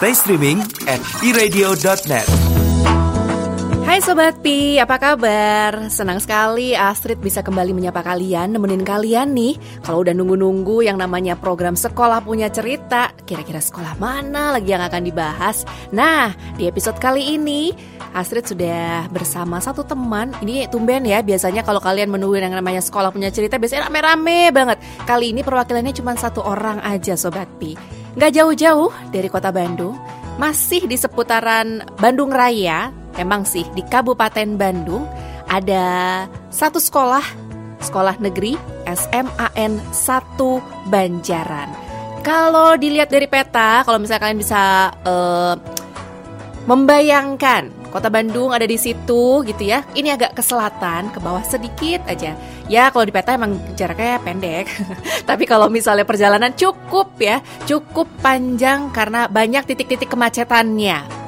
Stay streaming at iradio.net. Hai Sobat Pi, apa kabar? Senang sekali Astrid bisa kembali menyapa kalian, nemenin kalian nih Kalau udah nunggu-nunggu yang namanya program Sekolah Punya Cerita Kira-kira sekolah mana lagi yang akan dibahas? Nah, di episode kali ini Astrid sudah bersama satu teman Ini tumben ya, biasanya kalau kalian menunggu yang namanya Sekolah Punya Cerita Biasanya rame-rame banget Kali ini perwakilannya cuma satu orang aja Sobat Pi Gak jauh-jauh dari kota Bandung Masih di seputaran Bandung Raya Emang sih di Kabupaten Bandung ada satu sekolah, sekolah negeri SMAN 1 Banjaran. Kalau dilihat dari peta, kalau misalnya kalian bisa uh, membayangkan kota Bandung ada di situ gitu ya. Ini agak ke selatan, ke bawah sedikit aja. Ya kalau di peta emang jaraknya pendek. Tapi kalau misalnya perjalanan cukup ya, cukup panjang karena banyak titik-titik kemacetannya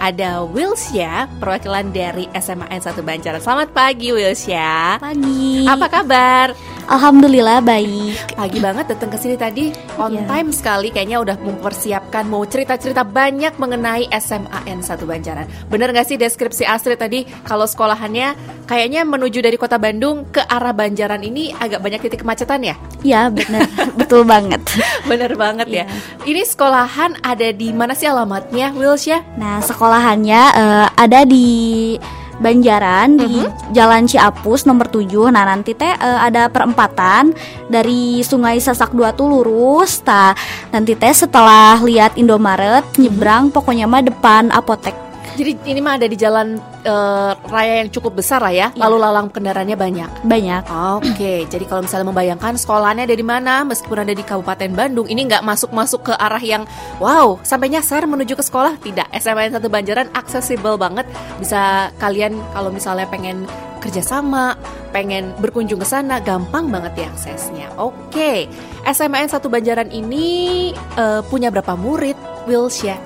ada Wilsya, perwakilan dari SMA N 1 Banjaran. Selamat pagi Wilsya. Pagi. Apa kabar? Alhamdulillah baik. Pagi banget datang ke sini tadi on yeah. time sekali kayaknya udah mempersiapkan mau cerita-cerita banyak mengenai SMA N 1 Banjaran. Bener gak sih deskripsi Astrid tadi kalau sekolahannya kayaknya menuju dari kota Bandung ke arah Banjaran ini agak banyak titik kemacetan ya? Iya bener, betul banget. bener banget ya. Iya. Ini sekolahan ada di mana sih alamatnya Wilsya? Nah sekolah sekolahannya uh, ada di Banjaran uh -huh. di mhm. Jalan Ciapus nomor 7. Nah, nanti teh uh, ada perempatan dari Sungai Sasak 2 tuh lurus. Nah, nanti teh setelah lihat Indomaret nyebrang pokoknya mah depan apotek jadi ini mah ada di jalan uh, raya yang cukup besar lah ya, ya. lalu lalang kendaraannya banyak. Banyak. Oke, okay. jadi kalau misalnya membayangkan sekolahnya ada di mana, meskipun ada di Kabupaten Bandung, ini nggak masuk-masuk ke arah yang wow sampai nyasar menuju ke sekolah, tidak. SMA satu Banjaran aksesibel banget, bisa kalian kalau misalnya pengen kerjasama, pengen berkunjung ke sana, gampang banget diaksesnya. Oke, okay. SMN satu Banjaran ini uh, punya berapa murid, Wilsya?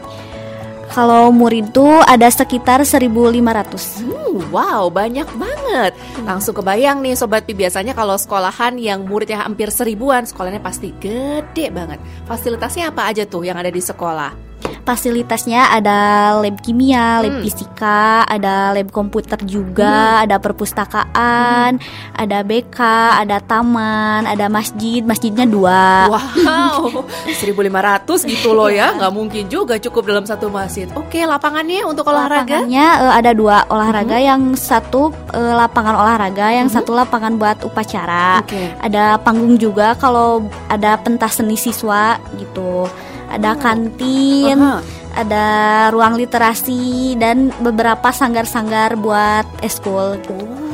Kalau murid tuh ada sekitar 1.500 hmm, Wow banyak banget. Langsung kebayang nih Sobat Pi Biasanya kalau sekolahan yang muridnya hampir seribuan Sekolahnya pasti gede banget. Fasilitasnya apa aja tuh yang ada di sekolah? Fasilitasnya ada lab kimia, lab hmm. fisika, ada lab komputer juga, hmm. ada perpustakaan, hmm. ada BK, ada taman, ada masjid, masjidnya dua. Wow, 1.500 gitu loh ya, nggak mungkin juga cukup dalam satu masjid. Oke, lapangannya untuk olahraga? Lapangannya uh, ada dua olahraga, hmm. yang satu uh, lapangan olahraga, yang hmm. satu lapangan buat upacara. Okay. Ada panggung juga kalau ada pentas seni siswa gitu ada kantin, uh -huh. ada ruang literasi dan beberapa sanggar-sanggar buat eskul.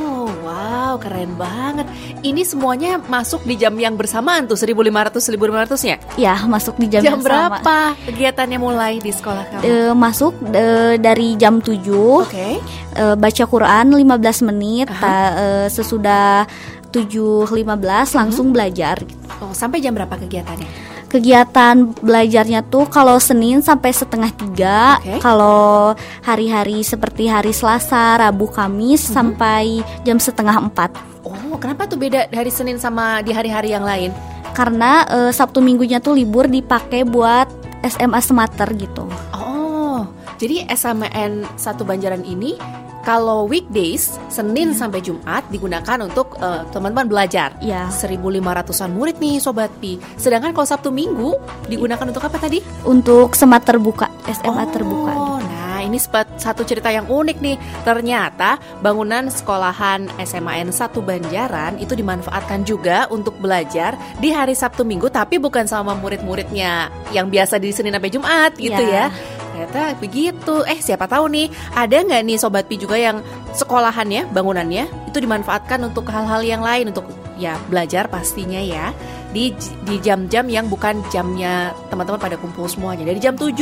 Oh, wow, keren banget. Ini semuanya masuk di jam yang bersamaan tuh 1500 1500 nya? Ya, masuk di jam, jam yang berapa sama. kegiatannya mulai di sekolah kamu? E, masuk e, dari jam 7. Oke. Okay. E, baca Quran 15 menit, uh -huh. ta, e, sesudah 7.15 langsung hmm. belajar. Oh, sampai jam berapa kegiatannya? Kegiatan belajarnya tuh kalau Senin sampai setengah tiga, okay. kalau hari-hari seperti hari Selasa, Rabu, Kamis mm -hmm. sampai jam setengah empat. Oh, kenapa tuh beda hari Senin sama di hari-hari yang lain? Karena uh, Sabtu Minggunya tuh libur dipakai buat SMA Semater gitu. Oh, jadi SMN satu Banjaran ini kalau weekdays Senin yeah. sampai Jumat digunakan untuk uh, teman-teman belajar. Ya. Yeah. 1500-an murid nih sobat Pi. Sedangkan kalau Sabtu Minggu digunakan untuk apa tadi? Untuk semat terbuka, SMA oh, terbuka. Oh, nah ini satu cerita yang unik nih. Ternyata bangunan sekolahan SMAN 1 Banjaran itu dimanfaatkan juga untuk belajar di hari Sabtu Minggu tapi bukan sama murid-muridnya yang biasa di Senin sampai Jumat gitu yeah. ya ternyata begitu. Eh siapa tahu nih ada nggak nih sobat pi juga yang sekolahannya bangunannya itu dimanfaatkan untuk hal-hal yang lain untuk ya belajar pastinya ya di di jam-jam yang bukan jamnya teman-teman pada kumpul semuanya dari jam 7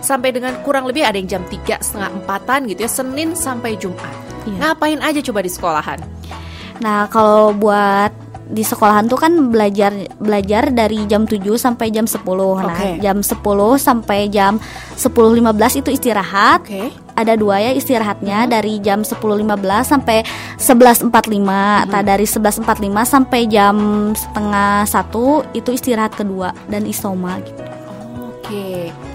sampai dengan kurang lebih ada yang jam 3 setengah empatan gitu ya Senin sampai Jumat iya. ngapain aja coba di sekolahan nah kalau buat di sekolahan tuh kan belajar belajar dari jam 7 sampai jam 10. Okay. Nah, jam 10 sampai jam 10.15 itu istirahat. Okay. Ada dua ya istirahatnya hmm. dari jam 10.15 sampai 11.45. Hmm. Nah, dari 11.45 sampai jam setengah satu itu istirahat kedua dan isoma gitu. Oke.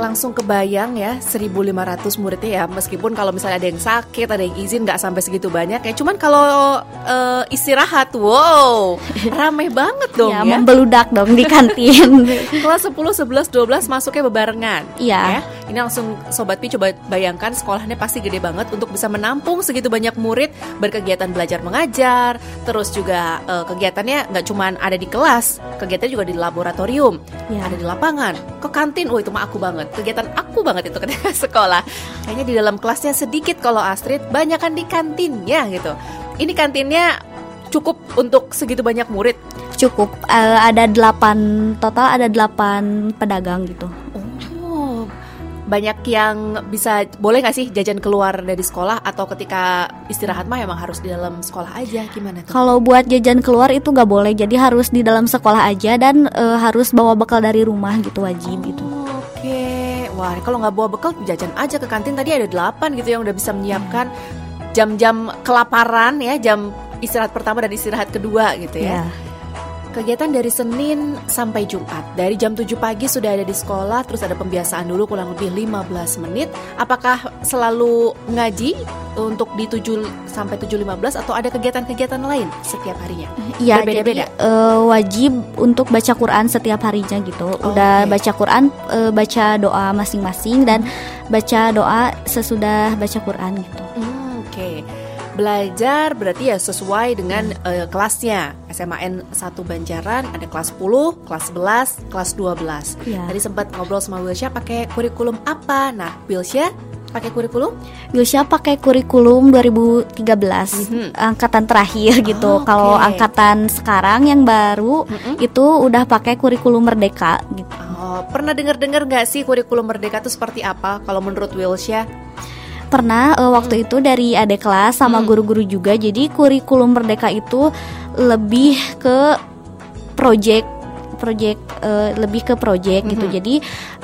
Langsung kebayang ya 1500 muridnya ya. Meskipun kalau misalnya ada yang sakit ada yang izin nggak sampai segitu banyak ya. Cuman kalau uh, istirahat wow ramai banget dong ya, ya. membeludak dong di kantin. Kelas 10 11 12 masuknya bebarengan iya. ya. ini langsung sobat Pi coba bayangkan sekolahnya pasti gede banget untuk bisa menampung segitu banyak murid. Berkegiatan belajar mengajar terus juga uh, kegiatannya nggak cuman ada di kelas kegiatan juga di laboratorium ya. ada di lapangan ke kantin. Oh itu mah aku banget kegiatan aku banget itu ketika sekolah. Kayaknya di dalam kelasnya sedikit kalau Astrid, banyak kan di kantinnya gitu. Ini kantinnya cukup untuk segitu banyak murid? Cukup, uh, ada delapan total ada delapan pedagang gitu. Oh, banyak yang bisa boleh nggak sih jajan keluar dari sekolah atau ketika istirahat mah emang harus di dalam sekolah aja gimana tuh? Kalau buat jajan keluar itu nggak boleh, jadi harus di dalam sekolah aja dan uh, harus bawa bekal dari rumah gitu wajib gitu. oh. gitu. Oke, wah kalau nggak bawa bekal jajan aja ke kantin tadi ada delapan gitu yang udah bisa menyiapkan jam-jam kelaparan ya, jam istirahat pertama dan istirahat kedua gitu ya. Yeah. Kegiatan dari Senin sampai Jumat Dari jam 7 pagi sudah ada di sekolah Terus ada pembiasaan dulu kurang lebih 15 menit Apakah selalu ngaji untuk di 7 sampai 7.15 atau ada kegiatan-kegiatan lain setiap harinya? Iya, beda-beda. Uh, wajib untuk baca Quran setiap harinya gitu. Oh, Udah okay. baca Quran, uh, baca doa masing-masing dan baca doa sesudah baca Quran gitu. Hmm, Oke. Okay. Belajar berarti ya sesuai dengan uh, kelasnya. SMAN 1 Banjaran ada kelas 10, kelas 11, kelas 12. Ya. Tadi sempat ngobrol sama Wilsya pakai kurikulum apa? Nah, Wilsya pakai kurikulum? Yusya pakai kurikulum 2013 mm-hmm. angkatan terakhir gitu. Oh, Kalau okay. angkatan sekarang yang baru mm-hmm. itu udah pakai kurikulum merdeka gitu. Oh, pernah dengar-dengar nggak sih kurikulum merdeka itu seperti apa? Kalau menurut Wilsya? Pernah uh, waktu hmm. itu dari adik kelas sama guru-guru juga. Jadi kurikulum merdeka itu lebih ke project project uh, lebih ke project mm -hmm. gitu. Jadi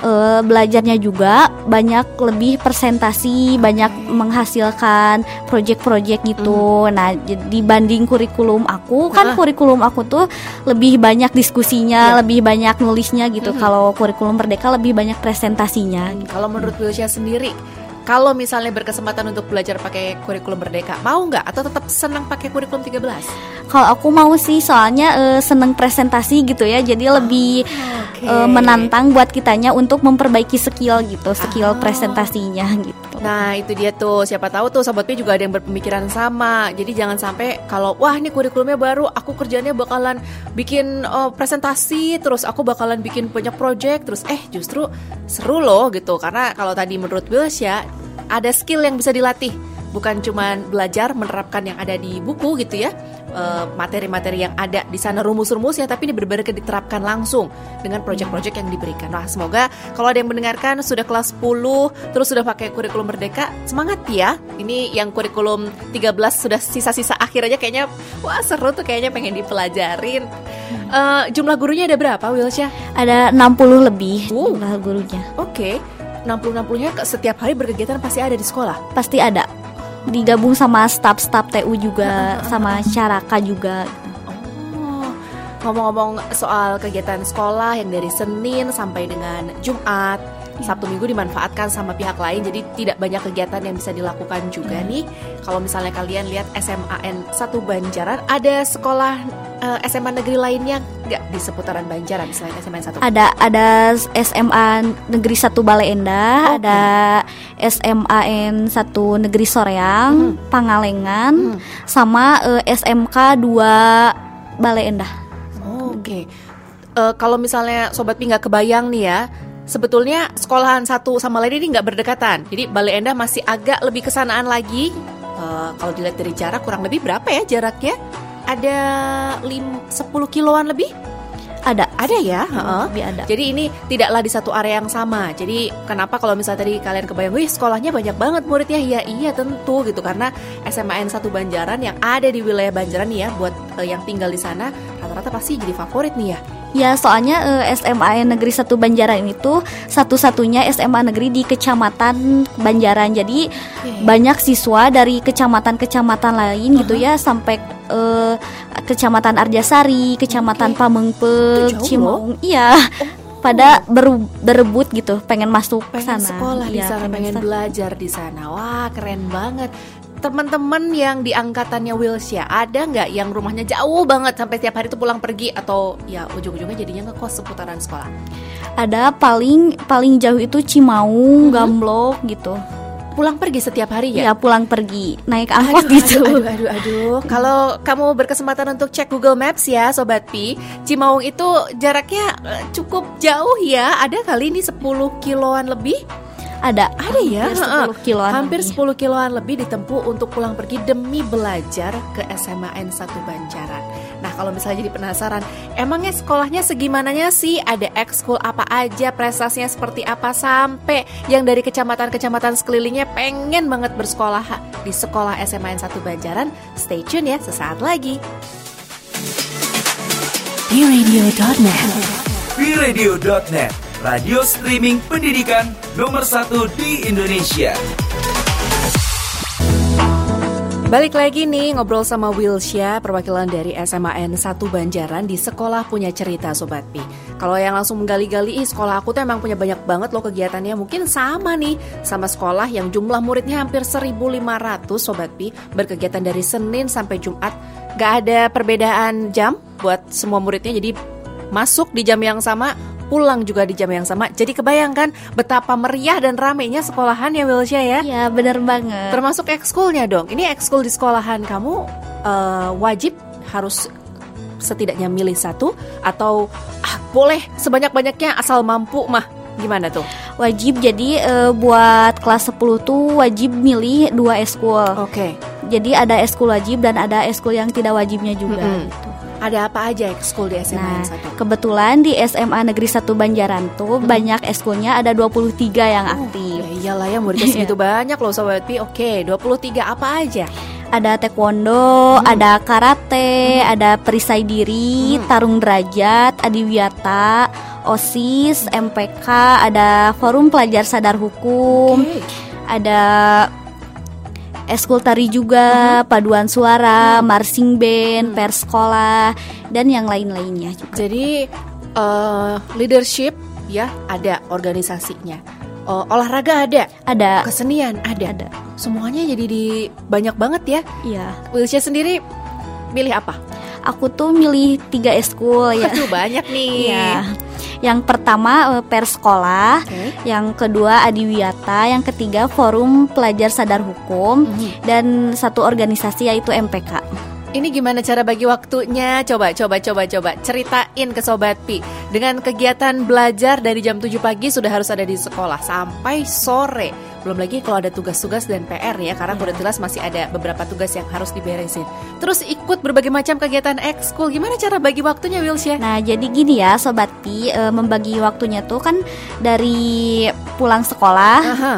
uh, belajarnya juga banyak lebih presentasi, banyak menghasilkan project-project gitu. Mm -hmm. Nah, dibanding kurikulum aku kan kurikulum aku tuh lebih banyak diskusinya, yeah. lebih banyak nulisnya gitu. Mm -hmm. Kalau kurikulum Merdeka lebih banyak presentasinya. Gitu. Kalau menurut Wilsha sendiri kalau misalnya berkesempatan untuk belajar pakai kurikulum merdeka, mau nggak atau tetap senang pakai kurikulum 13? Kalau aku mau sih, soalnya uh, seneng presentasi gitu ya, jadi oh, lebih okay. uh, menantang buat kitanya untuk memperbaiki skill gitu, skill oh. presentasinya gitu. Nah itu dia tuh, siapa tahu tuh sobat P juga ada yang berpemikiran sama. Jadi jangan sampai kalau wah ini kurikulumnya baru, aku kerjanya bakalan bikin uh, presentasi, terus aku bakalan bikin banyak project, terus eh justru seru loh gitu. Karena kalau tadi menurut Wills ya ada skill yang bisa dilatih bukan cuma belajar menerapkan yang ada di buku gitu ya eh, materi-materi yang ada di sana rumus-rumusnya tapi ini benar-benar diterapkan langsung dengan proyek-proyek yang diberikan. Nah, semoga kalau ada yang mendengarkan sudah kelas 10 terus sudah pakai kurikulum merdeka, semangat ya. Ini yang kurikulum 13 sudah sisa-sisa akhir aja kayaknya wah seru tuh kayaknya pengen dipelajarin. Uh, jumlah gurunya ada berapa Wilsya? Ada 60 lebih uh. jumlah gurunya. Oke. Okay. 60-60-nya setiap hari berkegiatan pasti ada di sekolah? Pasti ada. Digabung sama staf-staf TU juga, sama Caraka juga. Oh, ngomong-ngomong soal kegiatan sekolah yang dari Senin sampai dengan Jumat, Sabtu Minggu dimanfaatkan sama pihak lain jadi tidak banyak kegiatan yang bisa dilakukan juga nih. Kalau misalnya kalian lihat SMAN 1 Banjaran ada sekolah uh, eh, SMA negeri lainnya nggak di seputaran Banjaran selain SMA 1? Ada ada SMA Negeri 1 Baleendah, okay. ada SMAN 1 Negeri Soreang, hmm. Pangalengan, hmm. sama uh, SMK 2 Baleendah. Oh, Oke. Okay. Uh, kalau misalnya sobat Pi nggak kebayang nih ya, sebetulnya sekolahan satu sama lain ini nggak berdekatan. Jadi Bale Endah masih agak lebih kesanaan lagi. Uh, kalau dilihat dari jarak kurang lebih berapa ya jaraknya? Ada lim 10 kiloan lebih? Ada, ada ya. Uh, lebih ada. Jadi ini tidaklah di satu area yang sama. Jadi kenapa kalau misalnya tadi kalian kebayang, wih sekolahnya banyak banget muridnya? Ya iya tentu gitu karena SMAN 1 Banjaran yang ada di wilayah Banjaran ya buat uh, yang tinggal di sana rata-rata pasti jadi favorit nih ya. Ya, soalnya uh, SMA Negeri 1 Banjaran itu satu-satunya SMA negeri di Kecamatan Banjaran. Jadi okay. banyak siswa dari kecamatan-kecamatan lain uh -huh. gitu ya sampai uh, Kecamatan Arjasari, Kecamatan okay. Pamengpe, Cimaung. Iya. Oh pada ber, berebut gitu pengen masuk pengen sana. sekolah di Iya, sana pengen belajar di sana wah keren banget teman-teman yang di angkatannya Wilsya ada nggak yang rumahnya jauh banget sampai tiap hari itu pulang pergi atau ya ujung-ujungnya jadinya ngekos seputaran sekolah ada paling paling jauh itu Cimaung, Gamblok gitu. pulang pergi setiap hari ya Ya pulang pergi naik angkot Aduh, gitu. aduh, aduh, aduh, aduh. Kalau kamu berkesempatan untuk cek Google Maps ya, Sobat Pi, Cimaung itu jaraknya eh, cukup jauh ya. Ada kali ini 10 kiloan lebih. Ada Ada ya, hampir heeh. 10 kiloan. Hampir lebih. 10 kiloan lebih ditempuh untuk pulang pergi demi belajar ke SMAN 1 Banjaran. Nah, kalau misalnya jadi penasaran, emangnya sekolahnya segimananya sih? Ada ekskul apa aja, prestasinya seperti apa sampai yang dari kecamatan-kecamatan sekelilingnya pengen banget bersekolah di sekolah SMAN 1 Banjaran? Stay tune ya, sesaat lagi. biradio.net biradio.net Radio streaming pendidikan nomor satu di Indonesia Balik lagi nih ngobrol sama Wilsya, perwakilan dari SMAN 1 Banjaran di Sekolah Punya Cerita Sobat Pi. Kalau yang langsung menggali-gali, sekolah aku tuh emang punya banyak banget loh kegiatannya. Mungkin sama nih sama sekolah yang jumlah muridnya hampir 1.500 Sobat Pi. Berkegiatan dari Senin sampai Jumat. Gak ada perbedaan jam buat semua muridnya, jadi masuk di jam yang sama, pulang juga di jam yang sama. Jadi kebayangkan betapa meriah dan ramenya sekolahan ya Wilsya ya. Ya bener banget. Termasuk ekskulnya dong. Ini ekskul di sekolahan kamu eh, wajib harus setidaknya milih satu atau ah, boleh sebanyak-banyaknya asal mampu mah. Gimana tuh? Wajib jadi eh, buat kelas 10 tuh wajib milih dua eskul. Oke. Jadi ada eskul wajib dan ada eskul yang tidak wajibnya juga Mm-mm. gitu. Ada apa aja ekskul di SMA Nah, yang satu? kebetulan di SMA Negeri 1 Banjaran tuh banyak eskulnya ada 23 yang aktif. Ya iyalah ya muridnya segitu banyak loh Sobat Pi. Oke, 23 apa aja? Ada taekwondo, ada karate, ada perisai diri, tarung derajat, adiwiyata, OSIS, MPK, ada forum pelajar sadar hukum, Oke. ada eskul tari juga, paduan suara, marching band, pers sekolah, dan yang lain-lainnya juga. Jadi eh, leadership ya ada organisasinya. Eh, olahraga ada, Ada, kesenian ada. ada. Semuanya jadi di banyak banget ya. Iya. Wilsya sendiri milih apa? Aku tuh milih tiga eskul ya. Aduh banyak nih. Iya. Yang pertama eh, pers sekolah, Oke. yang kedua adiwiyata, yang ketiga forum pelajar sadar hukum, Mhm. dan satu organisasi yaitu MPK. Ini gimana cara bagi waktunya? Coba, coba, coba, coba ceritain ke Sobat Pi. Dengan kegiatan belajar dari jam 7 pagi sudah harus ada di sekolah sampai sore. Belum lagi kalau ada tugas-tugas dan PR ya, karena udah jelas masih ada beberapa tugas yang harus diberesin. Terus ikut berbagai macam kegiatan ekskul. Gimana cara bagi waktunya, Wilsya? Nah, jadi gini ya Sobat Pi, eh, membagi waktunya tuh kan dari pulang sekolah Aha.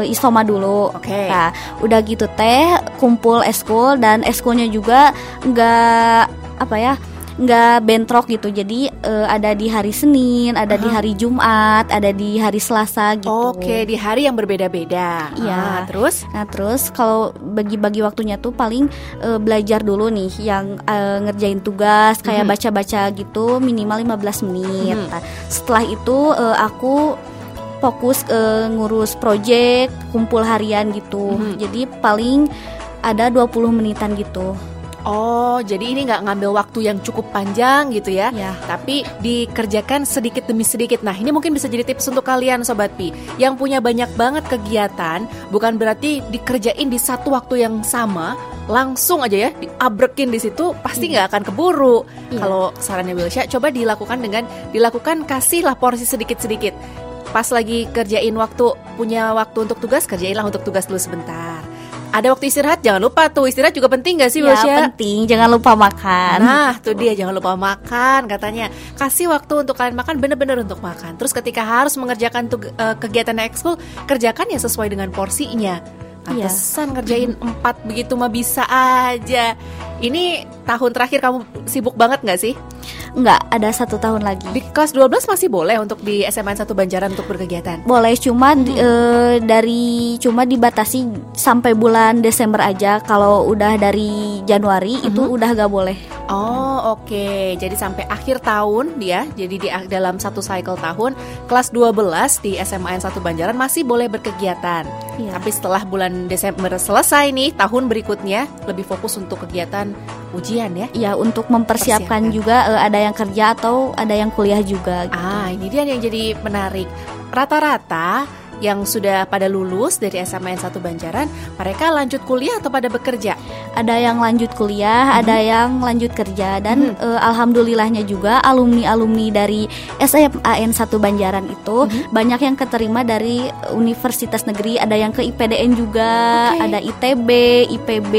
eh, isoma dulu. Oke. Nah, udah gitu teh kumpul eskul dan eskulnya juga nggak apa ya nggak bentrok gitu. Jadi eh, ada di hari Senin, ada di Aha. hari Jumat, ada di hari Selasa gitu. Oke, di hari yang berbeda-beda. Iya. Ah, terus? Nah terus kalau bagi-bagi waktunya tuh paling eh, belajar dulu nih yang eh, ngerjain tugas kayak Mhm. baca-baca gitu minimal 15 menit. Mhm. Nah, setelah itu eh, aku fokus eh, ngurus project, kumpul harian gitu. Mhm. Jadi paling ada 20 menitan gitu. Oh, jadi ini nggak ngambil waktu yang cukup panjang gitu ya? Ya. Tapi dikerjakan sedikit demi sedikit. Nah, ini mungkin bisa jadi tips untuk kalian Sobat Pi Yang punya banyak banget kegiatan Bukan berarti dikerjain di satu waktu yang sama Langsung aja ya, diabrekin di situ Pasti nggak akan keburu Iya. Kalau sarannya Wilsya, coba dilakukan dengan Dilakukan kasihlah porsi sedikit-sedikit Pas lagi kerjain waktu Punya waktu untuk tugas, kerjainlah untuk tugas dulu sebentar ada waktu istirahat, jangan lupa tuh istirahat juga penting gak sih Ya, Wilsya? penting jangan lupa makan. Nah, tuh dia jangan lupa makan katanya. Kasih waktu untuk kalian makan bener-bener untuk makan. Terus ketika harus mengerjakan tug- eh, kegiatan ekskul, kerjakan ya sesuai dengan porsinya. Iya. Pantesan ngerjain empat begitu mah bisa aja. Ini tahun terakhir kamu sibuk banget nggak sih? Enggak, ada satu tahun lagi. Di kelas 12 masih boleh untuk di SMA 1 Banjaran untuk berkegiatan? Boleh, cuma hmm. e, dari cuma dibatasi sampai bulan Desember aja. Kalau udah dari Januari hmm. itu udah gak boleh. Oh, oke. Okay. Jadi sampai akhir tahun dia, jadi di dalam satu cycle tahun, kelas 12 di SMA 1 Banjaran masih boleh berkegiatan. Ya. Tapi setelah bulan Desember selesai nih, tahun berikutnya lebih fokus untuk kegiatan ujian ya? Ya untuk mempersiapkan Persiapkan. juga uh, ada yang kerja atau ada yang kuliah juga. Gitu. Ah ini dia yang jadi menarik. Rata-rata yang sudah pada lulus dari SMA N1 Banjaran, mereka lanjut kuliah atau pada bekerja? Ada yang lanjut kuliah, hmm. ada yang lanjut kerja dan hmm. uh, alhamdulillahnya juga alumni-alumni dari SMA N1 Banjaran itu hmm. banyak yang keterima dari universitas negeri, ada yang ke IPDN juga, okay. ada ITB, IPB,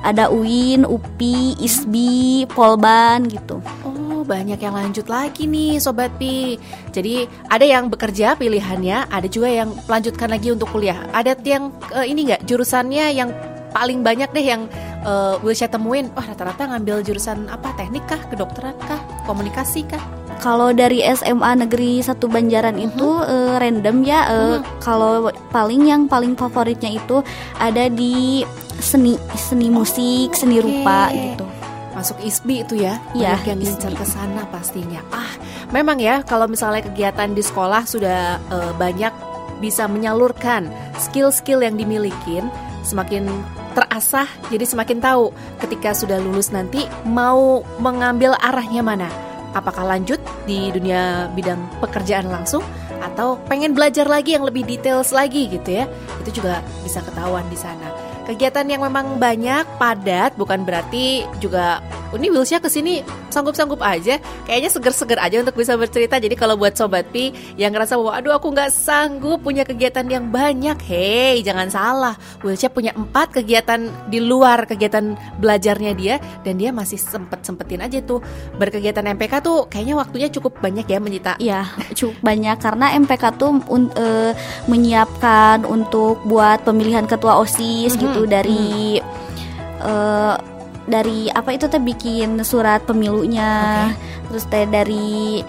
ada UIN, UPI, ISBI, Polban gitu. Oh banyak yang lanjut lagi nih Sobat Pi Jadi ada yang bekerja pilihannya Ada juga yang melanjutkan lagi untuk kuliah Ada yang uh, ini nggak jurusannya yang paling banyak deh yang uh, saya temuin Wah rata-rata ngambil jurusan apa teknik kah, kedokteran kah, komunikasi kah kalau dari SMA Negeri Satu Banjaran uh -huh. itu uh, random ya. Uh, uh -huh. Kalau paling yang paling favoritnya itu ada di seni seni musik, seni okay. rupa gitu masuk ISBI itu ya, ya banyak yang ngincar ke sana pastinya. Ah, memang ya kalau misalnya kegiatan di sekolah sudah uh, banyak bisa menyalurkan skill-skill yang dimiliki, semakin terasah, jadi semakin tahu ketika sudah lulus nanti mau mengambil arahnya mana. Apakah lanjut di dunia bidang pekerjaan langsung atau pengen belajar lagi yang lebih details lagi gitu ya. Itu juga bisa ketahuan di sana. Kegiatan yang memang banyak, padat, bukan berarti juga ini Wilsya ke sini sanggup-sanggup aja. Kayaknya seger-seger aja untuk bisa bercerita. Jadi kalau buat sobat pi yang ngerasa bahwa aduh aku nggak sanggup punya kegiatan yang banyak. Hei jangan salah. Wilsya punya empat kegiatan di luar kegiatan belajarnya dia. Dan dia masih sempet sempetin aja tuh. Berkegiatan MPK tuh kayaknya waktunya cukup banyak ya menyita ya cukup banyak. Karena MPK tuh un, uh, menyiapkan untuk buat pemilihan ketua OSIS mm -hmm. gitu. Dari mm -hmm. Dari apa itu teh bikin surat pemilunya okay. terus teh dari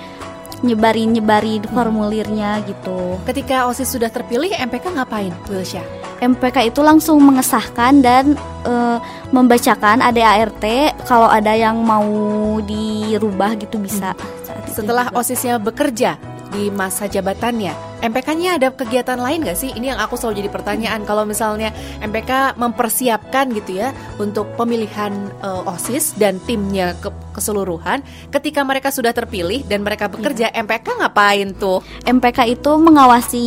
nyebarin nyebarin hmm. formulirnya gitu. Ketika OSIS sudah terpilih, MPK ngapain, Wilsya? MPK itu langsung mengesahkan dan e, membacakan ADART kalau ada yang mau dirubah gitu bisa. Hmm. Setelah. OSISnya bekerja, di masa jabatannya. MPK-nya ada kegiatan lain gak sih? Ini yang aku selalu jadi pertanyaan. Kalau misalnya MPK mempersiapkan gitu ya untuk pemilihan uh, OSIS dan timnya ke keseluruhan, ketika mereka sudah terpilih dan mereka bekerja, ya. MPK ngapain tuh? MPK itu mengawasi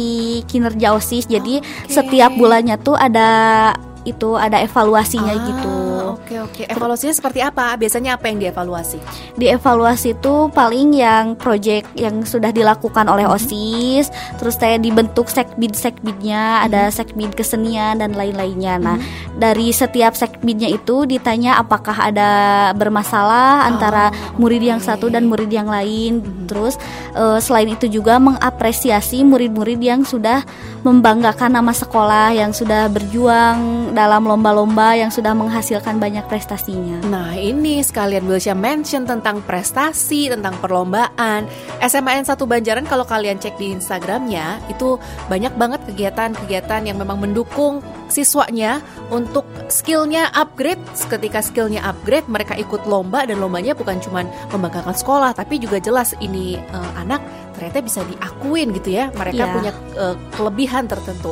kinerja OSIS. Jadi okay. setiap bulannya tuh ada itu ada evaluasinya ah, gitu. Oke oke. Evaluasinya seperti apa? Biasanya apa yang dievaluasi? Dievaluasi itu paling yang project yang sudah dilakukan oleh mm-hmm. OSIS, terus saya dibentuk sekbid sekbidnya, hmm. ada mm-hmm. sekbid kesenian dan lain-lainnya. Nah, hmm. dari setiap sekbidnya itu ditanya apakah ada bermasalah oh, antara murid yang okay. satu dan murid yang lain. Hmm. Terus uh, selain itu juga mengapresiasi murid-murid yang sudah membanggakan nama sekolah, yang sudah berjuang dalam lomba-lomba yang sudah menghasilkan banyak prestasinya. Nah ini sekalian Wilsha mention tentang prestasi, tentang perlombaan. SMAN 1 Banjaran kalau kalian cek di Instagramnya itu banyak banget kegiatan-kegiatan yang memang mendukung siswanya untuk skillnya upgrade. Ketika skillnya upgrade, mereka ikut lomba dan lombanya bukan cuma membanggakan sekolah, tapi juga jelas ini uh, anak ternyata bisa diakuin gitu ya. Mereka yeah. punya uh, kelebihan tertentu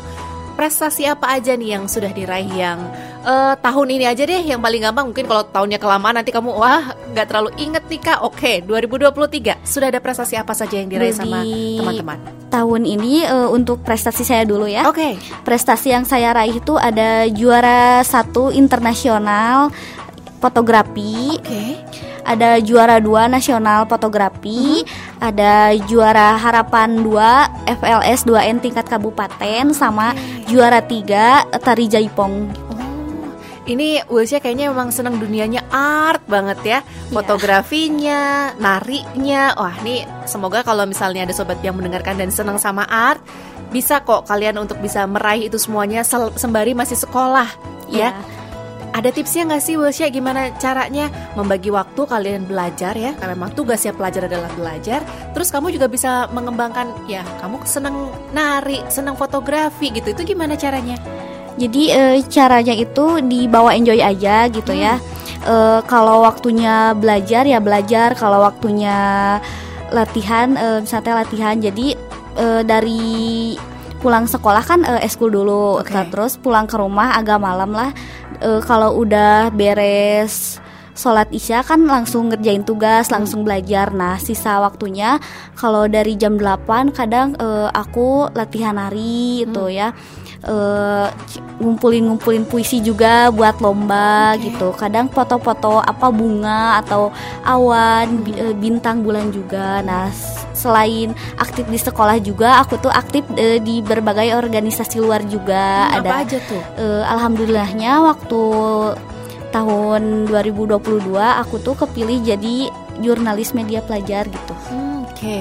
prestasi apa aja nih yang sudah diraih yang uh, tahun ini aja deh yang paling gampang? Mungkin kalau tahunnya kelamaan nanti kamu wah nggak terlalu inget nih kak. Oke 2023 sudah ada prestasi apa saja yang diraih Jadi, sama teman-teman? tahun ini uh, untuk prestasi saya dulu ya. Oke. Okay. prestasi yang saya raih itu ada juara satu internasional fotografi. Oke. okay ada juara dua nasional fotografi, mm-hmm. ada juara harapan dua FLS 2N tingkat kabupaten, sama juara tiga tari jaipong. Oh, ini Wilsya kayaknya memang senang dunianya art banget ya, iya. fotografinya, narinya. Wah, ini semoga kalau misalnya ada sobat yang mendengarkan dan senang sama art, bisa kok kalian untuk bisa meraih itu semuanya sembari masih sekolah, ya. ya ada tipsnya nggak sih Wilsya gimana caranya membagi waktu kalian belajar ya? Karena memang tugasnya pelajar adalah belajar. Terus kamu juga bisa mengembangkan ya kamu seneng nari, seneng fotografi gitu. Itu gimana caranya? Jadi e, caranya itu dibawa enjoy aja gitu ya. hmm. ya. E, kalau waktunya belajar ya belajar. Kalau waktunya latihan, e, misalnya latihan. Jadi e, dari pulang sekolah kan uh, eskul dulu okay. terus pulang ke rumah agak malam lah uh, kalau udah beres sholat isya kan langsung ngerjain tugas hmm. langsung belajar nah sisa waktunya kalau dari jam 8 kadang uh, aku latihan nari itu hmm. ya uh, ngumpulin-ngumpulin puisi juga buat lomba okay. gitu. Kadang foto-foto apa bunga atau awan, hmm. bintang bulan juga. Nah, selain aktif di sekolah juga, aku tuh aktif uh, di berbagai organisasi luar juga. Hmm, Ada apa aja tuh? Uh, alhamdulillahnya waktu tahun 2022 aku tuh kepilih jadi jurnalis media pelajar gitu. Hmm, Oke, okay.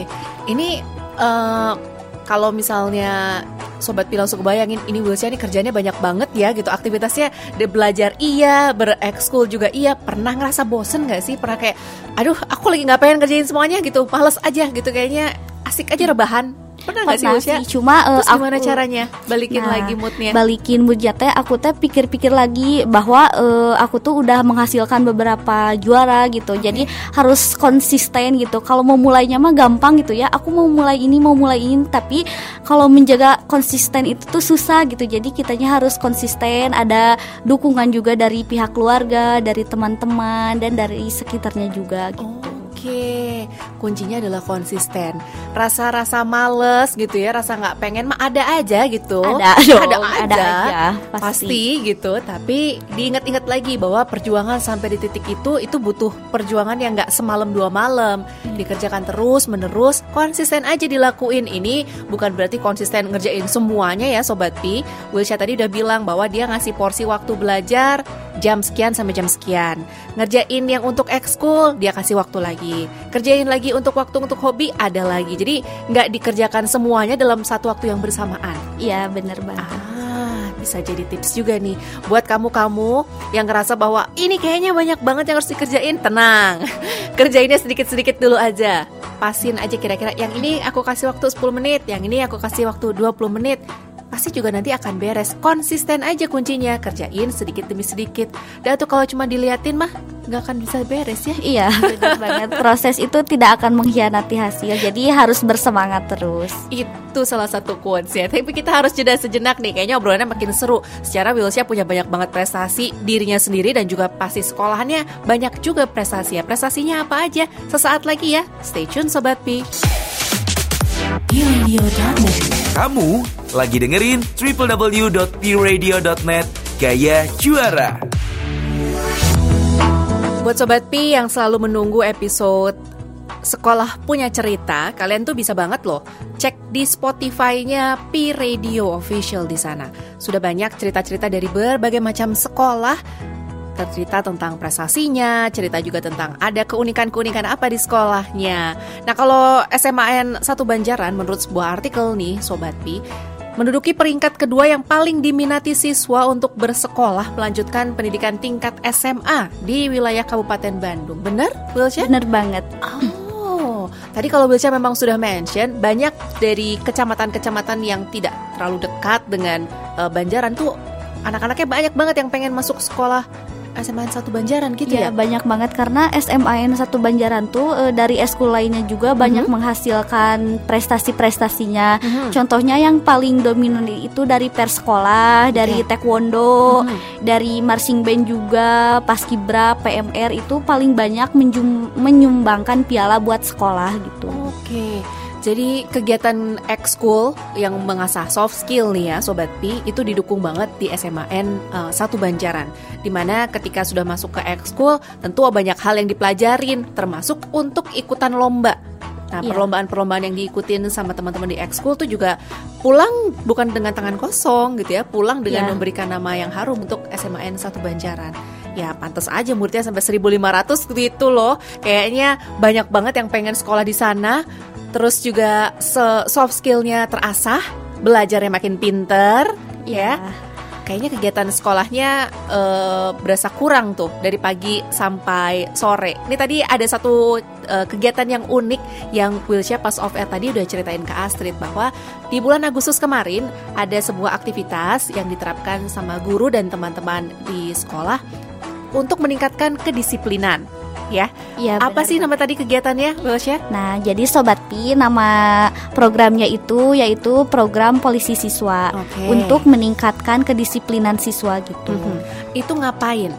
ini uh, kalau misalnya sobat pilau suka bayangin ini Wilsya ini kerjanya banyak banget ya gitu. Aktivitasnya de belajar iya berekskul juga iya. Pernah ngerasa bosen gak sih? Pernah kayak aduh aku lagi nggak pengen kerjain semuanya? Gitu males aja gitu. Kayaknya asik aja rebahan Pernah gak sih Usya? Cuma uh, Terus gimana aku, caranya balikin nah, lagi moodnya? Balikin moodnya teh aku teh pikir-pikir lagi bahwa uh, aku tuh udah menghasilkan beberapa juara gitu. Okay. Jadi harus konsisten gitu. Kalau mau mulainya mah gampang gitu ya. Aku mau mulai ini mau mulai ini tapi kalau menjaga konsisten itu tuh susah gitu. Jadi kitanya harus konsisten, ada dukungan juga dari pihak keluarga, dari teman-teman dan dari sekitarnya juga gitu. Oh. Oke, kuncinya adalah konsisten. Rasa-rasa males gitu ya, rasa nggak pengen mah ada aja gitu. Ada, dong, ada, aja, ada aja, pasti. pasti gitu. Tapi diingat-ingat lagi bahwa perjuangan sampai di titik itu itu butuh perjuangan yang nggak semalam dua malam. Hmm. Dikerjakan terus menerus, konsisten aja dilakuin. Ini bukan berarti konsisten ngerjain semuanya ya, sobat Pi. Wilsha tadi udah bilang bahwa dia ngasih porsi waktu belajar jam sekian sampai jam sekian. Ngerjain yang untuk ekskul dia kasih waktu lagi. Kerjain lagi untuk waktu untuk hobi ada lagi. Jadi nggak dikerjakan semuanya dalam satu waktu yang bersamaan. Iya bener banget. Ah, bisa jadi tips juga nih buat kamu-kamu yang ngerasa bahwa ini kayaknya banyak banget yang harus dikerjain. Tenang, kerjainnya sedikit-sedikit dulu aja. Pasin aja kira-kira yang ini aku kasih waktu 10 menit, yang ini aku kasih waktu 20 menit pasti juga nanti akan beres. Konsisten aja kuncinya, kerjain sedikit demi sedikit. Dan tuh kalau cuma diliatin mah nggak akan bisa beres ya. Iya, benar banget. Proses itu tidak akan mengkhianati hasil. Jadi harus bersemangat terus. Itu salah satu quotes ya. Tapi kita harus jeda sejenak nih. Kayaknya obrolannya makin seru. Secara Wilsya punya banyak banget prestasi dirinya sendiri dan juga pasti sekolahannya banyak juga prestasi ya. Prestasinya apa aja? Sesaat lagi ya. Stay tune Sobat Pi. Kamu lagi dengerin www.pradio.net Gaya Juara. Buat Sobat Pi yang selalu menunggu episode Sekolah Punya Cerita, kalian tuh bisa banget loh cek di Spotify-nya Pi Radio Official di sana. Sudah banyak cerita-cerita dari berbagai macam sekolah cerita tentang prestasinya, cerita juga tentang ada keunikan-keunikan apa di sekolahnya. Nah kalau SMAN satu Banjaran menurut sebuah artikel nih Sobat Pi, menduduki peringkat kedua yang paling diminati siswa untuk bersekolah melanjutkan pendidikan tingkat SMA di wilayah Kabupaten Bandung. Benar, Wilsha? Benar banget. Oh, tadi kalau Wilsha memang sudah mention banyak dari kecamatan-kecamatan yang tidak terlalu dekat dengan uh, Banjaran tuh anak-anaknya banyak banget yang pengen masuk sekolah SMAN satu Banjaran gitu ya, ya? banyak banget karena SMAN satu Banjaran tuh e, dari eskul lainnya juga mm-hmm. banyak menghasilkan prestasi-prestasinya. Mm-hmm. Contohnya yang paling dominan itu dari persekolah, dari taekwondo, mm-hmm. dari marching band juga, paskibra, PMR itu paling banyak menjum- menyumbangkan piala buat sekolah gitu. Oke. Okay. Jadi kegiatan ekskul yang mengasah soft skill nih ya Sobat Pi itu didukung banget di SMAN uh, eh, satu Banjaran Di mana ketika sudah masuk ke ekskul tentu banyak hal yang dipelajarin termasuk untuk ikutan lomba Nah, yeah. perlombaan-perlombaan yang diikutin sama teman-teman di ekskul tuh juga pulang bukan dengan tangan kosong gitu ya, pulang dengan yeah. memberikan nama yang harum untuk SMAN satu Banjaran. Ya, pantas aja muridnya sampai 1500 gitu loh. Kayaknya banyak banget yang pengen sekolah di sana terus juga soft skillnya terasah, belajarnya makin pinter, ya. ya. kayaknya kegiatan sekolahnya uh, berasa kurang tuh dari pagi sampai sore. Ini tadi ada satu uh, kegiatan yang unik yang Wilsha pas off air tadi udah ceritain ke Astrid bahwa di bulan Agustus kemarin ada sebuah aktivitas yang diterapkan sama guru dan teman-teman di sekolah untuk meningkatkan kedisiplinan ya. Iya. Apa sih nama tadi kegiatannya, Wilshire? Nah, jadi Sobat Pi nama programnya itu yaitu program polisi siswa okay. untuk meningkatkan kedisiplinan siswa gitu. Mm -hmm. Itu ngapain?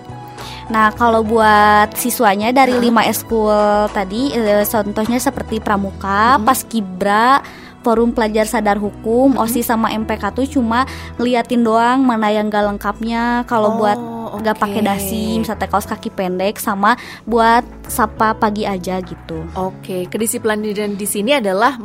Nah, kalau buat siswanya dari lima eskul tadi, eh, contohnya seperti pramuka, hmm. paskibra, forum pelajar sadar hukum, hmm. OSIS sama MPK tuh cuma ngeliatin doang mana yang gak lengkapnya. Kalau oh. buat nggak okay. pakai dasi misalnya kaos kaki pendek sama buat sapa pagi aja gitu. Oke, okay. kedisiplinan di sini adalah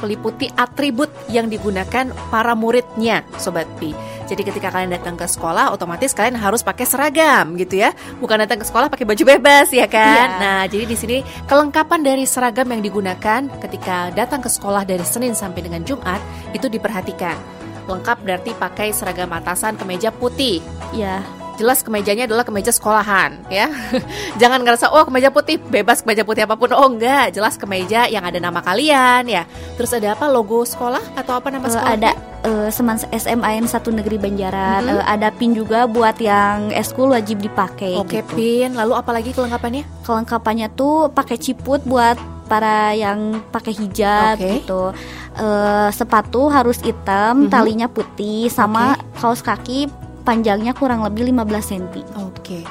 meliputi atribut yang digunakan para muridnya, sobat Pi. Jadi ketika kalian datang ke sekolah, otomatis kalian harus pakai seragam gitu ya, bukan datang ke sekolah pakai baju bebas ya kan. Yeah. Nah, jadi di sini kelengkapan dari seragam yang digunakan ketika datang ke sekolah dari Senin sampai dengan Jumat itu diperhatikan. Lengkap berarti pakai seragam atasan kemeja putih. Ya jelas kemejanya adalah kemeja sekolahan ya. Jangan ngerasa oh kemeja putih bebas kemeja putih apa pun. Oh enggak, jelas kemeja yang ada nama kalian ya. Terus ada apa logo sekolah atau apa nama uh, sekolah? Ada uh, Seman SMAN satu negeri Banjaran. Mm -hmm. uh, ada pin juga buat yang eskul wajib dipakai. Oke, okay, gitu. pin. Lalu apalagi kelengkapannya? Kelengkapannya tuh pakai ciput buat para yang pakai hijab okay. gitu. Uh, sepatu harus hitam, mm -hmm. talinya putih, sama okay. kaos kaki panjangnya kurang lebih 15 cm. Oke. Okay.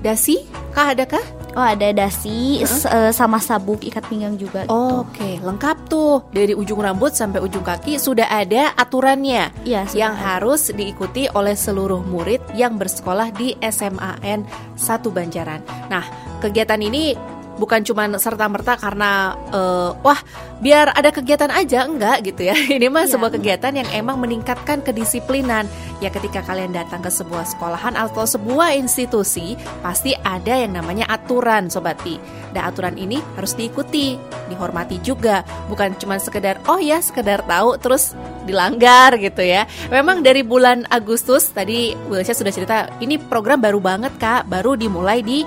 Dasi? Kah adakah? Oh ada dasi uh-huh. sama sabuk ikat pinggang juga. Gitu. Oh, Oke, okay. lengkap tuh dari ujung rambut sampai ujung kaki sudah ada aturannya ya, yang ada. harus diikuti oleh seluruh murid yang bersekolah di SMAN 1 Banjaran. Nah, kegiatan ini bukan cuma serta merta karena uh, wah biar ada kegiatan aja enggak gitu ya. Ini mah ya, sebuah kegiatan yang emang meningkatkan kedisiplinan. Ya ketika kalian datang ke sebuah sekolahan atau sebuah institusi pasti ada yang namanya aturan sobat pi. Dan aturan ini harus diikuti dihormati juga. Bukan cuma sekedar oh ya sekedar tahu terus dilanggar gitu ya. Memang dari bulan Agustus tadi Wilsha sudah cerita ini program baru banget kak. Baru dimulai di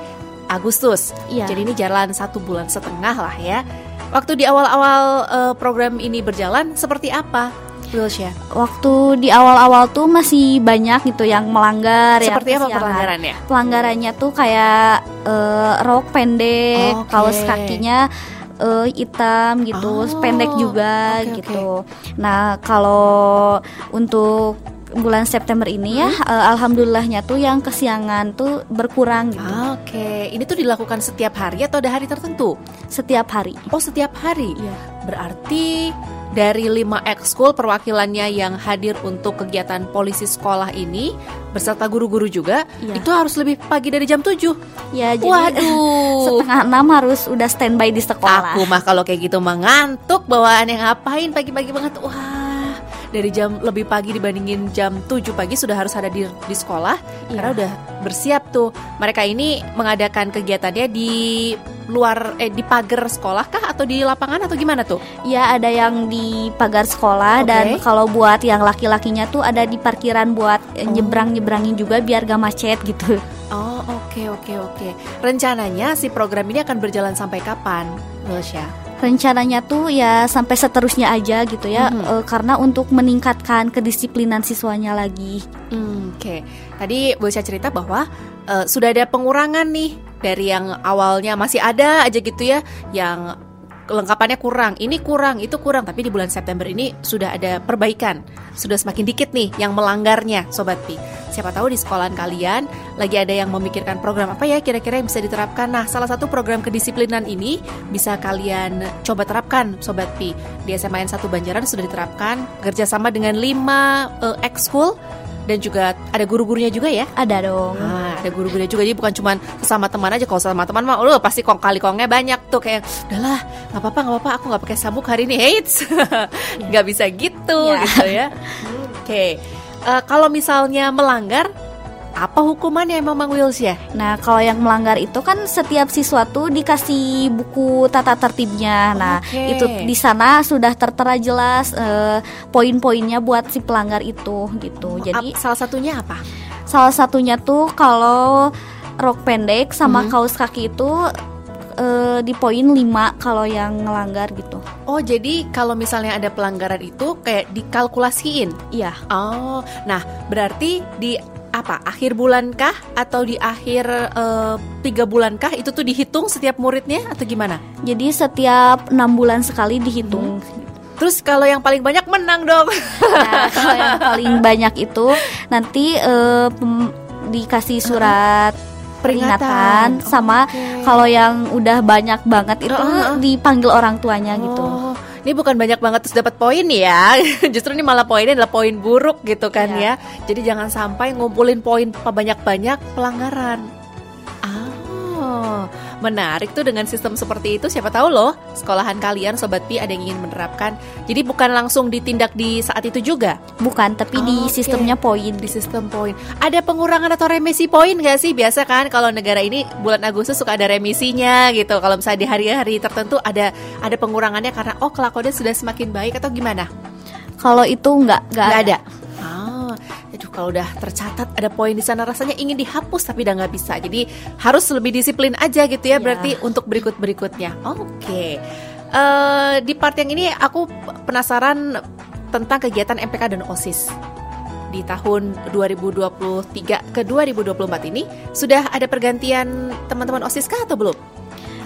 Agustus. Iya. Jadi ini jalan satu bulan setengah lah ya. Waktu di awal-awal uh, program ini berjalan seperti apa? Wilsha? Waktu di awal-awal tuh masih banyak gitu yang melanggar Seperti ya, apa pelanggarannya? Pelanggarannya tuh kayak uh, rok pendek, okay. kaos kakinya uh, hitam gitu, oh, pendek juga okay, gitu. Okay. Nah, kalau untuk bulan September ini ya, hmm. uh, alhamdulillahnya tuh yang kesiangan tuh berkurang gitu. Ah, Oke, okay. ini tuh dilakukan setiap hari atau ada hari tertentu? Setiap hari. Oh, setiap hari. Iya. Berarti dari lima ekskul perwakilannya yang hadir untuk kegiatan polisi sekolah ini beserta guru-guru juga iya. itu harus lebih pagi dari jam 7 ya jadi Waduh. setengah enam harus udah standby di sekolah aku mah kalau kayak gitu mengantuk bawaannya ngapain pagi-pagi banget wah dari jam lebih pagi dibandingin jam 7 pagi sudah harus ada di, di sekolah yeah. karena udah bersiap tuh. Mereka ini mengadakan kegiatannya di luar eh di pagar sekolah kah atau di lapangan atau gimana tuh? Ya ada yang di pagar sekolah okay. dan kalau buat yang laki-lakinya tuh ada di parkiran buat oh. nyebrang nyebrangin juga biar gak macet gitu. Oh oke okay, oke okay, oke. Okay. Rencananya si program ini akan berjalan sampai kapan, Melsia? Rencananya tuh ya sampai seterusnya aja gitu ya mm -hmm. uh, karena untuk meningkatkan kedisiplinan siswanya lagi. Mm, Oke, okay. tadi bisa cerita bahwa uh, sudah ada pengurangan nih dari yang awalnya masih ada aja gitu ya yang kelengkapannya kurang, ini kurang, itu kurang, tapi di bulan September ini sudah ada perbaikan, sudah semakin dikit nih yang melanggarnya, sobat Pi. Siapa tahu di sekolahan kalian lagi ada yang memikirkan program apa ya kira-kira yang bisa diterapkan. Nah, salah satu program kedisiplinan ini bisa kalian coba terapkan, sobat Pi. Di SMAN 1 Banjaran sudah diterapkan kerjasama dengan 5 uh, ekskul dan juga ada guru-gurunya juga ya? Ada dong. Nah, ada guru-gurunya juga jadi bukan cuma sama teman aja. Kalau sama teman mah, lo pasti kong kali kongnya banyak tuh kayak, udahlah, nggak apa-apa, nggak apa-apa, aku nggak pakai sabuk hari ini, hates, nggak bisa gitu, yeah. gitu ya. Oke, okay. Uh, eh, kalau misalnya melanggar, apa hukumannya Mamang Wills ya? Nah, kalau yang melanggar itu kan setiap siswa tuh dikasih buku tata tertibnya. Nah, okay. itu di sana sudah tertera jelas uh, poin-poinnya buat si pelanggar itu gitu. Jadi salah satunya apa? Salah satunya tuh kalau rok pendek sama hmm. kaos kaki itu uh, di poin 5 kalau yang ngelanggar gitu. Oh, jadi kalau misalnya ada pelanggaran itu kayak dikalkulasiin? Iya. Oh, nah berarti di apa akhir bulan kah atau di akhir uh, tiga bulan kah itu tuh dihitung setiap muridnya atau gimana? Jadi setiap enam bulan sekali dihitung. Hmm. Terus kalau yang paling banyak menang dong. Nah, kalau yang paling banyak itu nanti uh, dikasih surat peringatan, peringatan. sama okay. kalau yang udah banyak banget itu uh, uh. dipanggil orang tuanya gitu. oh. gitu ini bukan banyak banget terus dapat poin ya justru ini malah poinnya adalah poin buruk gitu kan ya, ya. jadi jangan sampai ngumpulin poin banyak-banyak pelanggaran oh menarik tuh dengan sistem seperti itu. Siapa tahu loh sekolahan kalian sobat pi ada yang ingin menerapkan. Jadi bukan langsung ditindak di saat itu juga? Bukan tapi oh, di okay. sistemnya poin. Di sistem poin. Ada pengurangan atau remisi poin gak sih? Biasa kan kalau negara ini bulan Agustus suka ada remisinya gitu. Kalau misalnya di hari-hari tertentu ada ada pengurangannya karena oh kelakuannya sudah semakin baik atau gimana? Kalau itu nggak nggak ada, ada aduh kalau udah tercatat ada poin di sana rasanya ingin dihapus tapi udah nggak bisa jadi harus lebih disiplin aja gitu ya, ya. berarti untuk berikut berikutnya oke okay. uh, eh, di part yang ini aku penasaran tentang kegiatan MPK dan OSIS di tahun 2023 ke 2024 ini sudah ada pergantian teman-teman OSIS kah atau belum?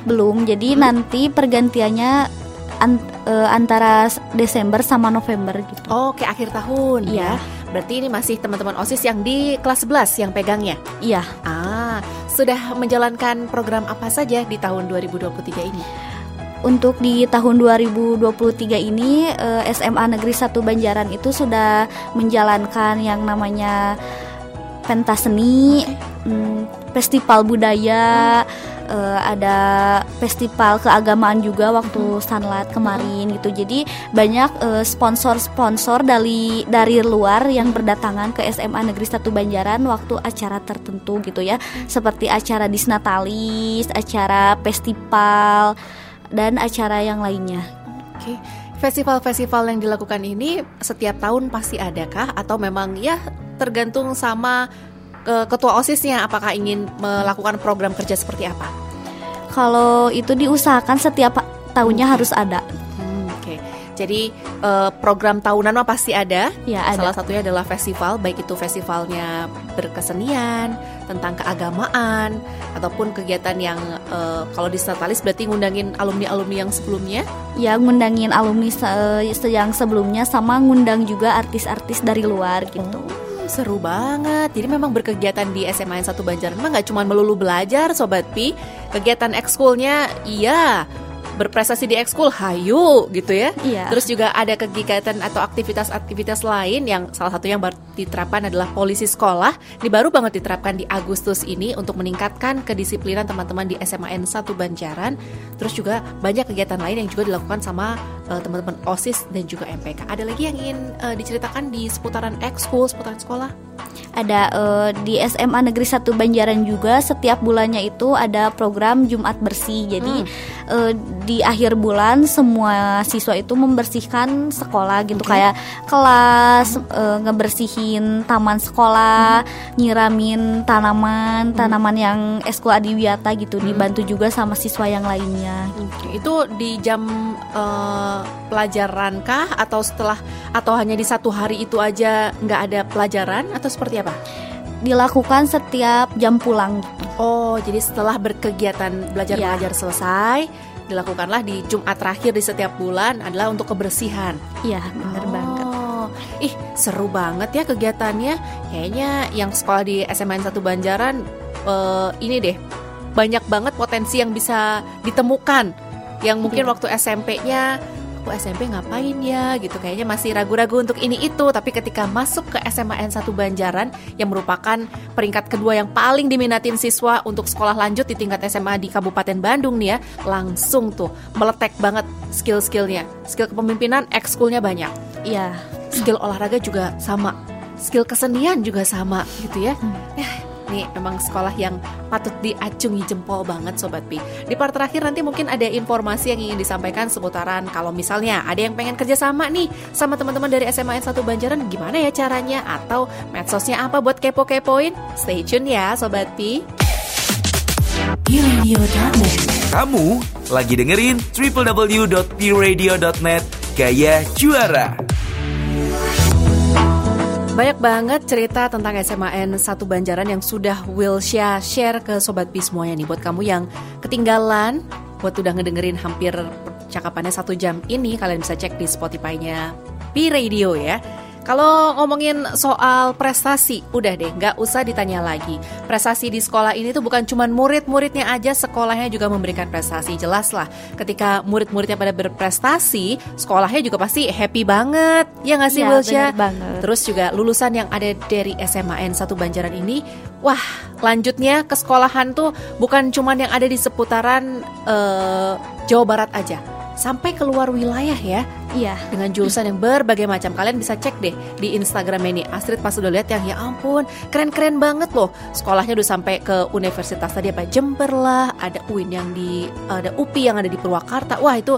Belum. Jadi hmm. nanti pergantiannya an, uh, antara Desember sama November gitu. Oh, kayak akhir tahun ya. ya. Berarti ini masih teman-teman OSIS yang di kelas 11 yang pegangnya? Iya. Ah, sudah menjalankan program apa saja di tahun 2023 ini? Untuk di tahun 2023 ini eh, SMA Negeri 1 Banjaran itu sudah menjalankan yang namanya pentas seni, okay. hmm, festival budaya, hmm uh, ada festival keagamaan juga waktu Sunlight kemarin gitu. Jadi banyak sponsor sponsor-sponsor dari dari luar yang berdatangan ke SMA Negeri 1 Banjaran waktu acara tertentu gitu ya. Seperti acara disnatalis, acara festival dan acara yang lainnya. Oke. Festival-festival yang dilakukan ini setiap tahun pasti adakah atau memang ya tergantung sama ke ketua OSISnya apakah ingin melakukan program kerja seperti apa? Kalau itu diusahakan setiap tahunnya hmm. harus ada. Hmm, Oke. Okay. Jadi uh, program tahunan mah pasti ada. Ya, ada. Salah satunya adalah festival, baik itu festivalnya berkesenian, tentang keagamaan, ataupun kegiatan yang uh, kalau di Statalis berarti ngundangin alumni-alumni yang sebelumnya. Ya, ngundangin alumni se yang sebelumnya sama ngundang juga artis-artis dari luar gitu. Oh seru banget. Jadi memang berkegiatan di SMA yang satu Banjaran mah nggak cuma melulu belajar, sobat Pi. Kegiatan ekskulnya iya, berprestasi di ekskul hayu gitu ya. Iya. Terus juga ada kegiatan atau aktivitas-aktivitas lain yang salah satu yang baru diterapkan adalah polisi sekolah. Ini baru banget diterapkan di Agustus ini untuk meningkatkan kedisiplinan teman-teman di SMAN 1 Banjaran. Terus juga banyak kegiatan lain yang juga dilakukan sama uh, teman-teman OSIS dan juga MPK. Ada lagi yang ingin uh, diceritakan di seputaran ekskul, seputaran sekolah? ada uh, di SMA Negeri 1 Banjaran juga setiap bulannya itu ada program Jumat bersih. Jadi hmm. uh, di akhir bulan semua siswa itu membersihkan sekolah gitu okay. kayak kelas, uh, ngebersihin taman sekolah, hmm. nyiramin tanaman, hmm. tanaman yang eskul adiwiyata gitu hmm. dibantu juga sama siswa yang lainnya. Okay. Itu di jam uh, pelajaran kah atau setelah atau hanya di satu hari itu aja nggak ada pelajaran atau seperti apa? Dilakukan setiap jam pulang. Oh, jadi setelah berkegiatan belajar ya. selesai, dilakukanlah di Jumat terakhir di setiap bulan adalah untuk kebersihan. Iya, benar oh. banget. Ih, seru banget ya kegiatannya. Kayaknya yang sekolah di SMN 1 Banjaran uh, ini deh banyak banget potensi yang bisa ditemukan yang mungkin ya. waktu SMP-nya aku SMP ngapain ya gitu. Kayaknya masih ragu-ragu untuk ini itu. Tapi ketika masuk ke SMA N1 Banjaran yang merupakan peringkat kedua yang paling diminatin siswa untuk sekolah lanjut di tingkat SMA di Kabupaten Bandung nih ya langsung tuh meletek banget skill-skillnya. Skill kepemimpinan ekskulnya banyak. Iya. Skill olahraga juga sama. Skill kesenian juga sama gitu ya. Hmm. Ini memang sekolah yang patut diacungi jempol banget Sobat Pi. Di part terakhir nanti mungkin ada informasi yang ingin disampaikan seputaran kalau misalnya ada yang pengen kerjasama nih sama teman-teman dari SMA 1 Banjaran gimana ya caranya atau medsosnya apa buat kepo-kepoin? Stay tune ya Sobat Pi. Kamu lagi dengerin www.pradio.net Gaya Juara. Banyak banget cerita tentang SMAN satu Banjaran yang sudah Wilsha share ke Sobat Pi semuanya nih. Buat kamu yang ketinggalan, buat udah ngedengerin hampir cakapannya satu jam ini Kalian bisa cek di Spotify-nya Pi Radio ya kalau ngomongin soal prestasi, udah deh, nggak usah ditanya lagi. Prestasi di sekolah ini tuh bukan cuma murid-muridnya aja, sekolahnya juga memberikan prestasi. Jelas lah, ketika murid-muridnya pada berprestasi, sekolahnya juga pasti happy banget. Ya nggak sih, ya, banget. Terus juga lulusan yang ada dari SMAN satu Banjaran ini, wah, lanjutnya ke sekolahan tuh bukan cuma yang ada di seputaran uh, Jawa Barat aja sampai keluar wilayah ya. Iya. Dengan jurusan yang berbagai macam. Kalian bisa cek deh di Instagram ini. Astrid pas udah lihat yang ya ampun, keren-keren banget loh. Sekolahnya udah sampai ke universitas tadi apa Jember lah, ada UIN yang di ada UPI yang ada di Purwakarta. Wah, itu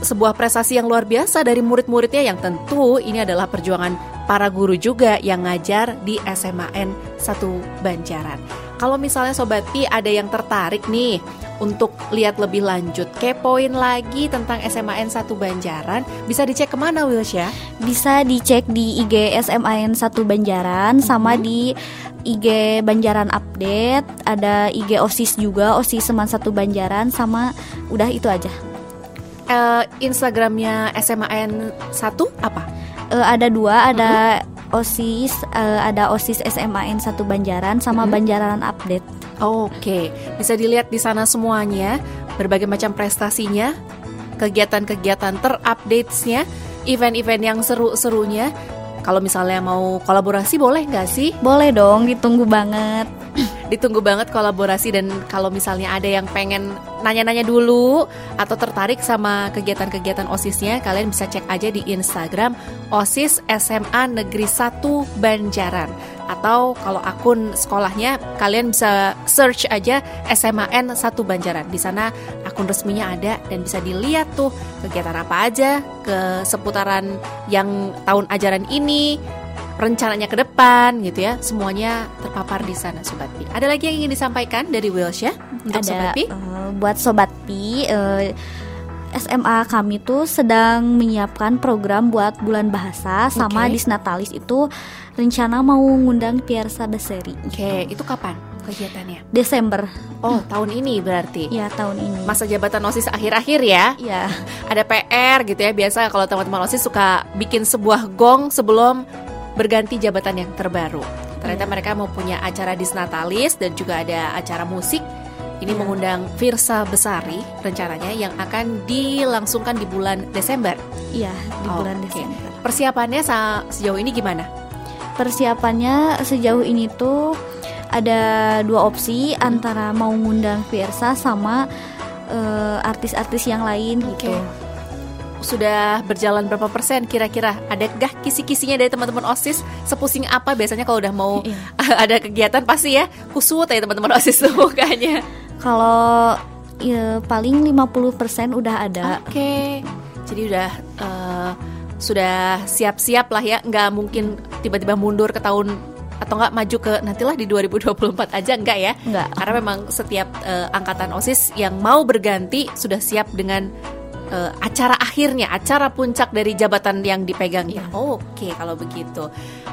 sebuah prestasi yang luar biasa dari murid-muridnya yang tentu ini adalah perjuangan para guru juga yang ngajar di SMAN 1 Banjaran. Kalau misalnya Sobat Pi ada yang tertarik nih untuk lihat lebih lanjut, kepoin lagi tentang SMAN 1 Banjaran, bisa dicek ke mana Wilsya? Bisa dicek di IG SMAN 1 Banjaran mm -hmm. sama di IG Banjaran Update, ada IG OSIS juga, OSIS Seman 1 Banjaran sama udah itu aja. Uh, Instagramnya SMAN 1 apa? Uh, ada dua, ada mm -hmm. OSIS, uh, ada OSIS SMAN 1 Banjaran sama mm -hmm. Banjaran Update. Oke, bisa dilihat di sana semuanya, berbagai macam prestasinya, kegiatan-kegiatan terupdate-nya, event-event yang seru-serunya. Kalau misalnya mau kolaborasi boleh nggak sih? Boleh dong, ditunggu banget. Ditunggu banget kolaborasi dan kalau misalnya ada yang pengen nanya-nanya dulu atau tertarik sama kegiatan-kegiatan OSISnya, kalian bisa cek aja di Instagram OSIS SMA Negeri 1 Banjaran atau kalau akun sekolahnya kalian bisa search aja SMAN 1 Banjaran. Di sana akun resminya ada dan bisa dilihat tuh kegiatan apa aja ke seputaran yang tahun ajaran ini, rencananya ke depan gitu ya. Semuanya terpapar di sana Sobat Pi. Ada lagi yang ingin disampaikan dari Wilsha untuk ada, Sobat Pi? Uh, buat Sobat Pi uh, SMA kami tuh sedang menyiapkan program buat bulan bahasa sama okay. Disnatalis itu rencana mau ngundang Piersa Beseri. Oke, okay. itu kapan kegiatannya? Desember. Oh, hmm. tahun ini berarti? Ya, tahun ini. Masa jabatan OSIS akhir-akhir ya? Iya. Ada PR gitu ya, biasa kalau teman-teman OSIS suka bikin sebuah gong sebelum berganti jabatan yang terbaru. Ternyata ya. mereka mau punya acara Disnatalis dan juga ada acara musik ini mengundang Virsa Besari rencananya yang akan dilangsungkan di bulan Desember. Iya, di oh, bulan okay. Desember. Persiapannya sejauh ini gimana? Persiapannya sejauh ini tuh ada dua opsi hmm. antara mau ngundang Virsa sama uh, artis-artis yang lain okay. gitu. Sudah berjalan berapa persen kira-kira? Ada gak kisi-kisinya dari teman-teman OSIS? Sepusing apa biasanya kalau udah mau iya. ada kegiatan pasti ya kusut ya teman-teman OSIS tuh mukanya. Kalau ya paling 50% udah ada. Oke. Okay. Jadi udah uh, sudah siap-siap lah ya, nggak mungkin tiba-tiba mundur ke tahun atau nggak maju ke nantilah di 2024 aja enggak ya? Enggak. Karena memang setiap uh, angkatan OSIS yang mau berganti sudah siap dengan uh, acara akhirnya, acara puncak dari jabatan yang dipegang ya. Oh, Oke, okay, kalau begitu.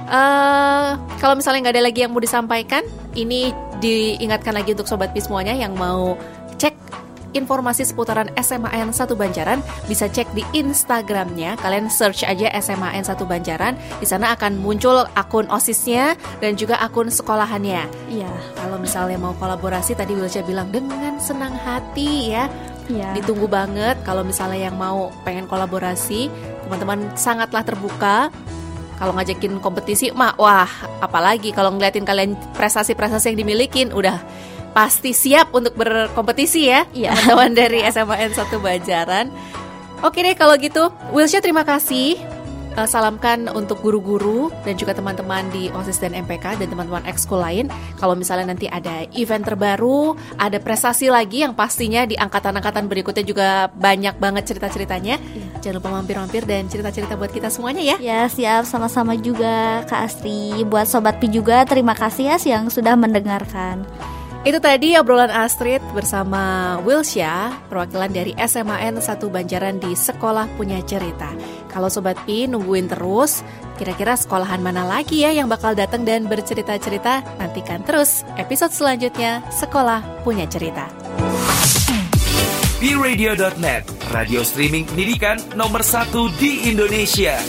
Uh, kalau misalnya nggak ada lagi yang mau disampaikan, ini diingatkan lagi untuk sobat semuanya yang mau cek informasi seputaran SMAN 1 Banjaran bisa cek di Instagramnya. Kalian search aja SMAN 1 Banjaran. Di sana akan muncul akun OSISnya dan juga akun sekolahannya. Iya. Kalau misalnya mau kolaborasi tadi Wilca bilang dengan senang hati ya. Ya. Ditunggu banget kalau misalnya yang mau pengen kolaborasi, teman-teman sangatlah terbuka. Kalau ngajakin kompetisi, mah wah, apalagi kalau ngeliatin kalian prestasi-prestasi yang dimilikin, udah pasti siap untuk berkompetisi ya, ya. teman-teman dari SMAN 1 Bajaran. Oke deh kalau gitu, Wilsha terima kasih uh, salamkan untuk guru-guru dan juga teman-teman di OSIS dan MPK dan teman-teman ekskul lain. Kalau misalnya nanti ada event terbaru, ada prestasi lagi yang pastinya di angkatan-angkatan berikutnya juga banyak banget cerita-ceritanya. Ya. Jangan lupa mampir-mampir dan cerita-cerita buat kita semuanya ya. Ya, siap sama-sama juga Kak Astri. Buat Sobat Pi juga terima kasih ya yang sudah mendengarkan. Itu tadi obrolan Astrid bersama Wilsya, perwakilan dari SMAN 1 Banjaran di Sekolah Punya Cerita. Kalau Sobat Pi nungguin terus, kira-kira sekolahan mana lagi ya yang bakal datang dan bercerita-cerita? Nantikan terus episode selanjutnya Sekolah Punya Cerita. Radio.net, radio streaming pendidikan nomor satu di Indonesia.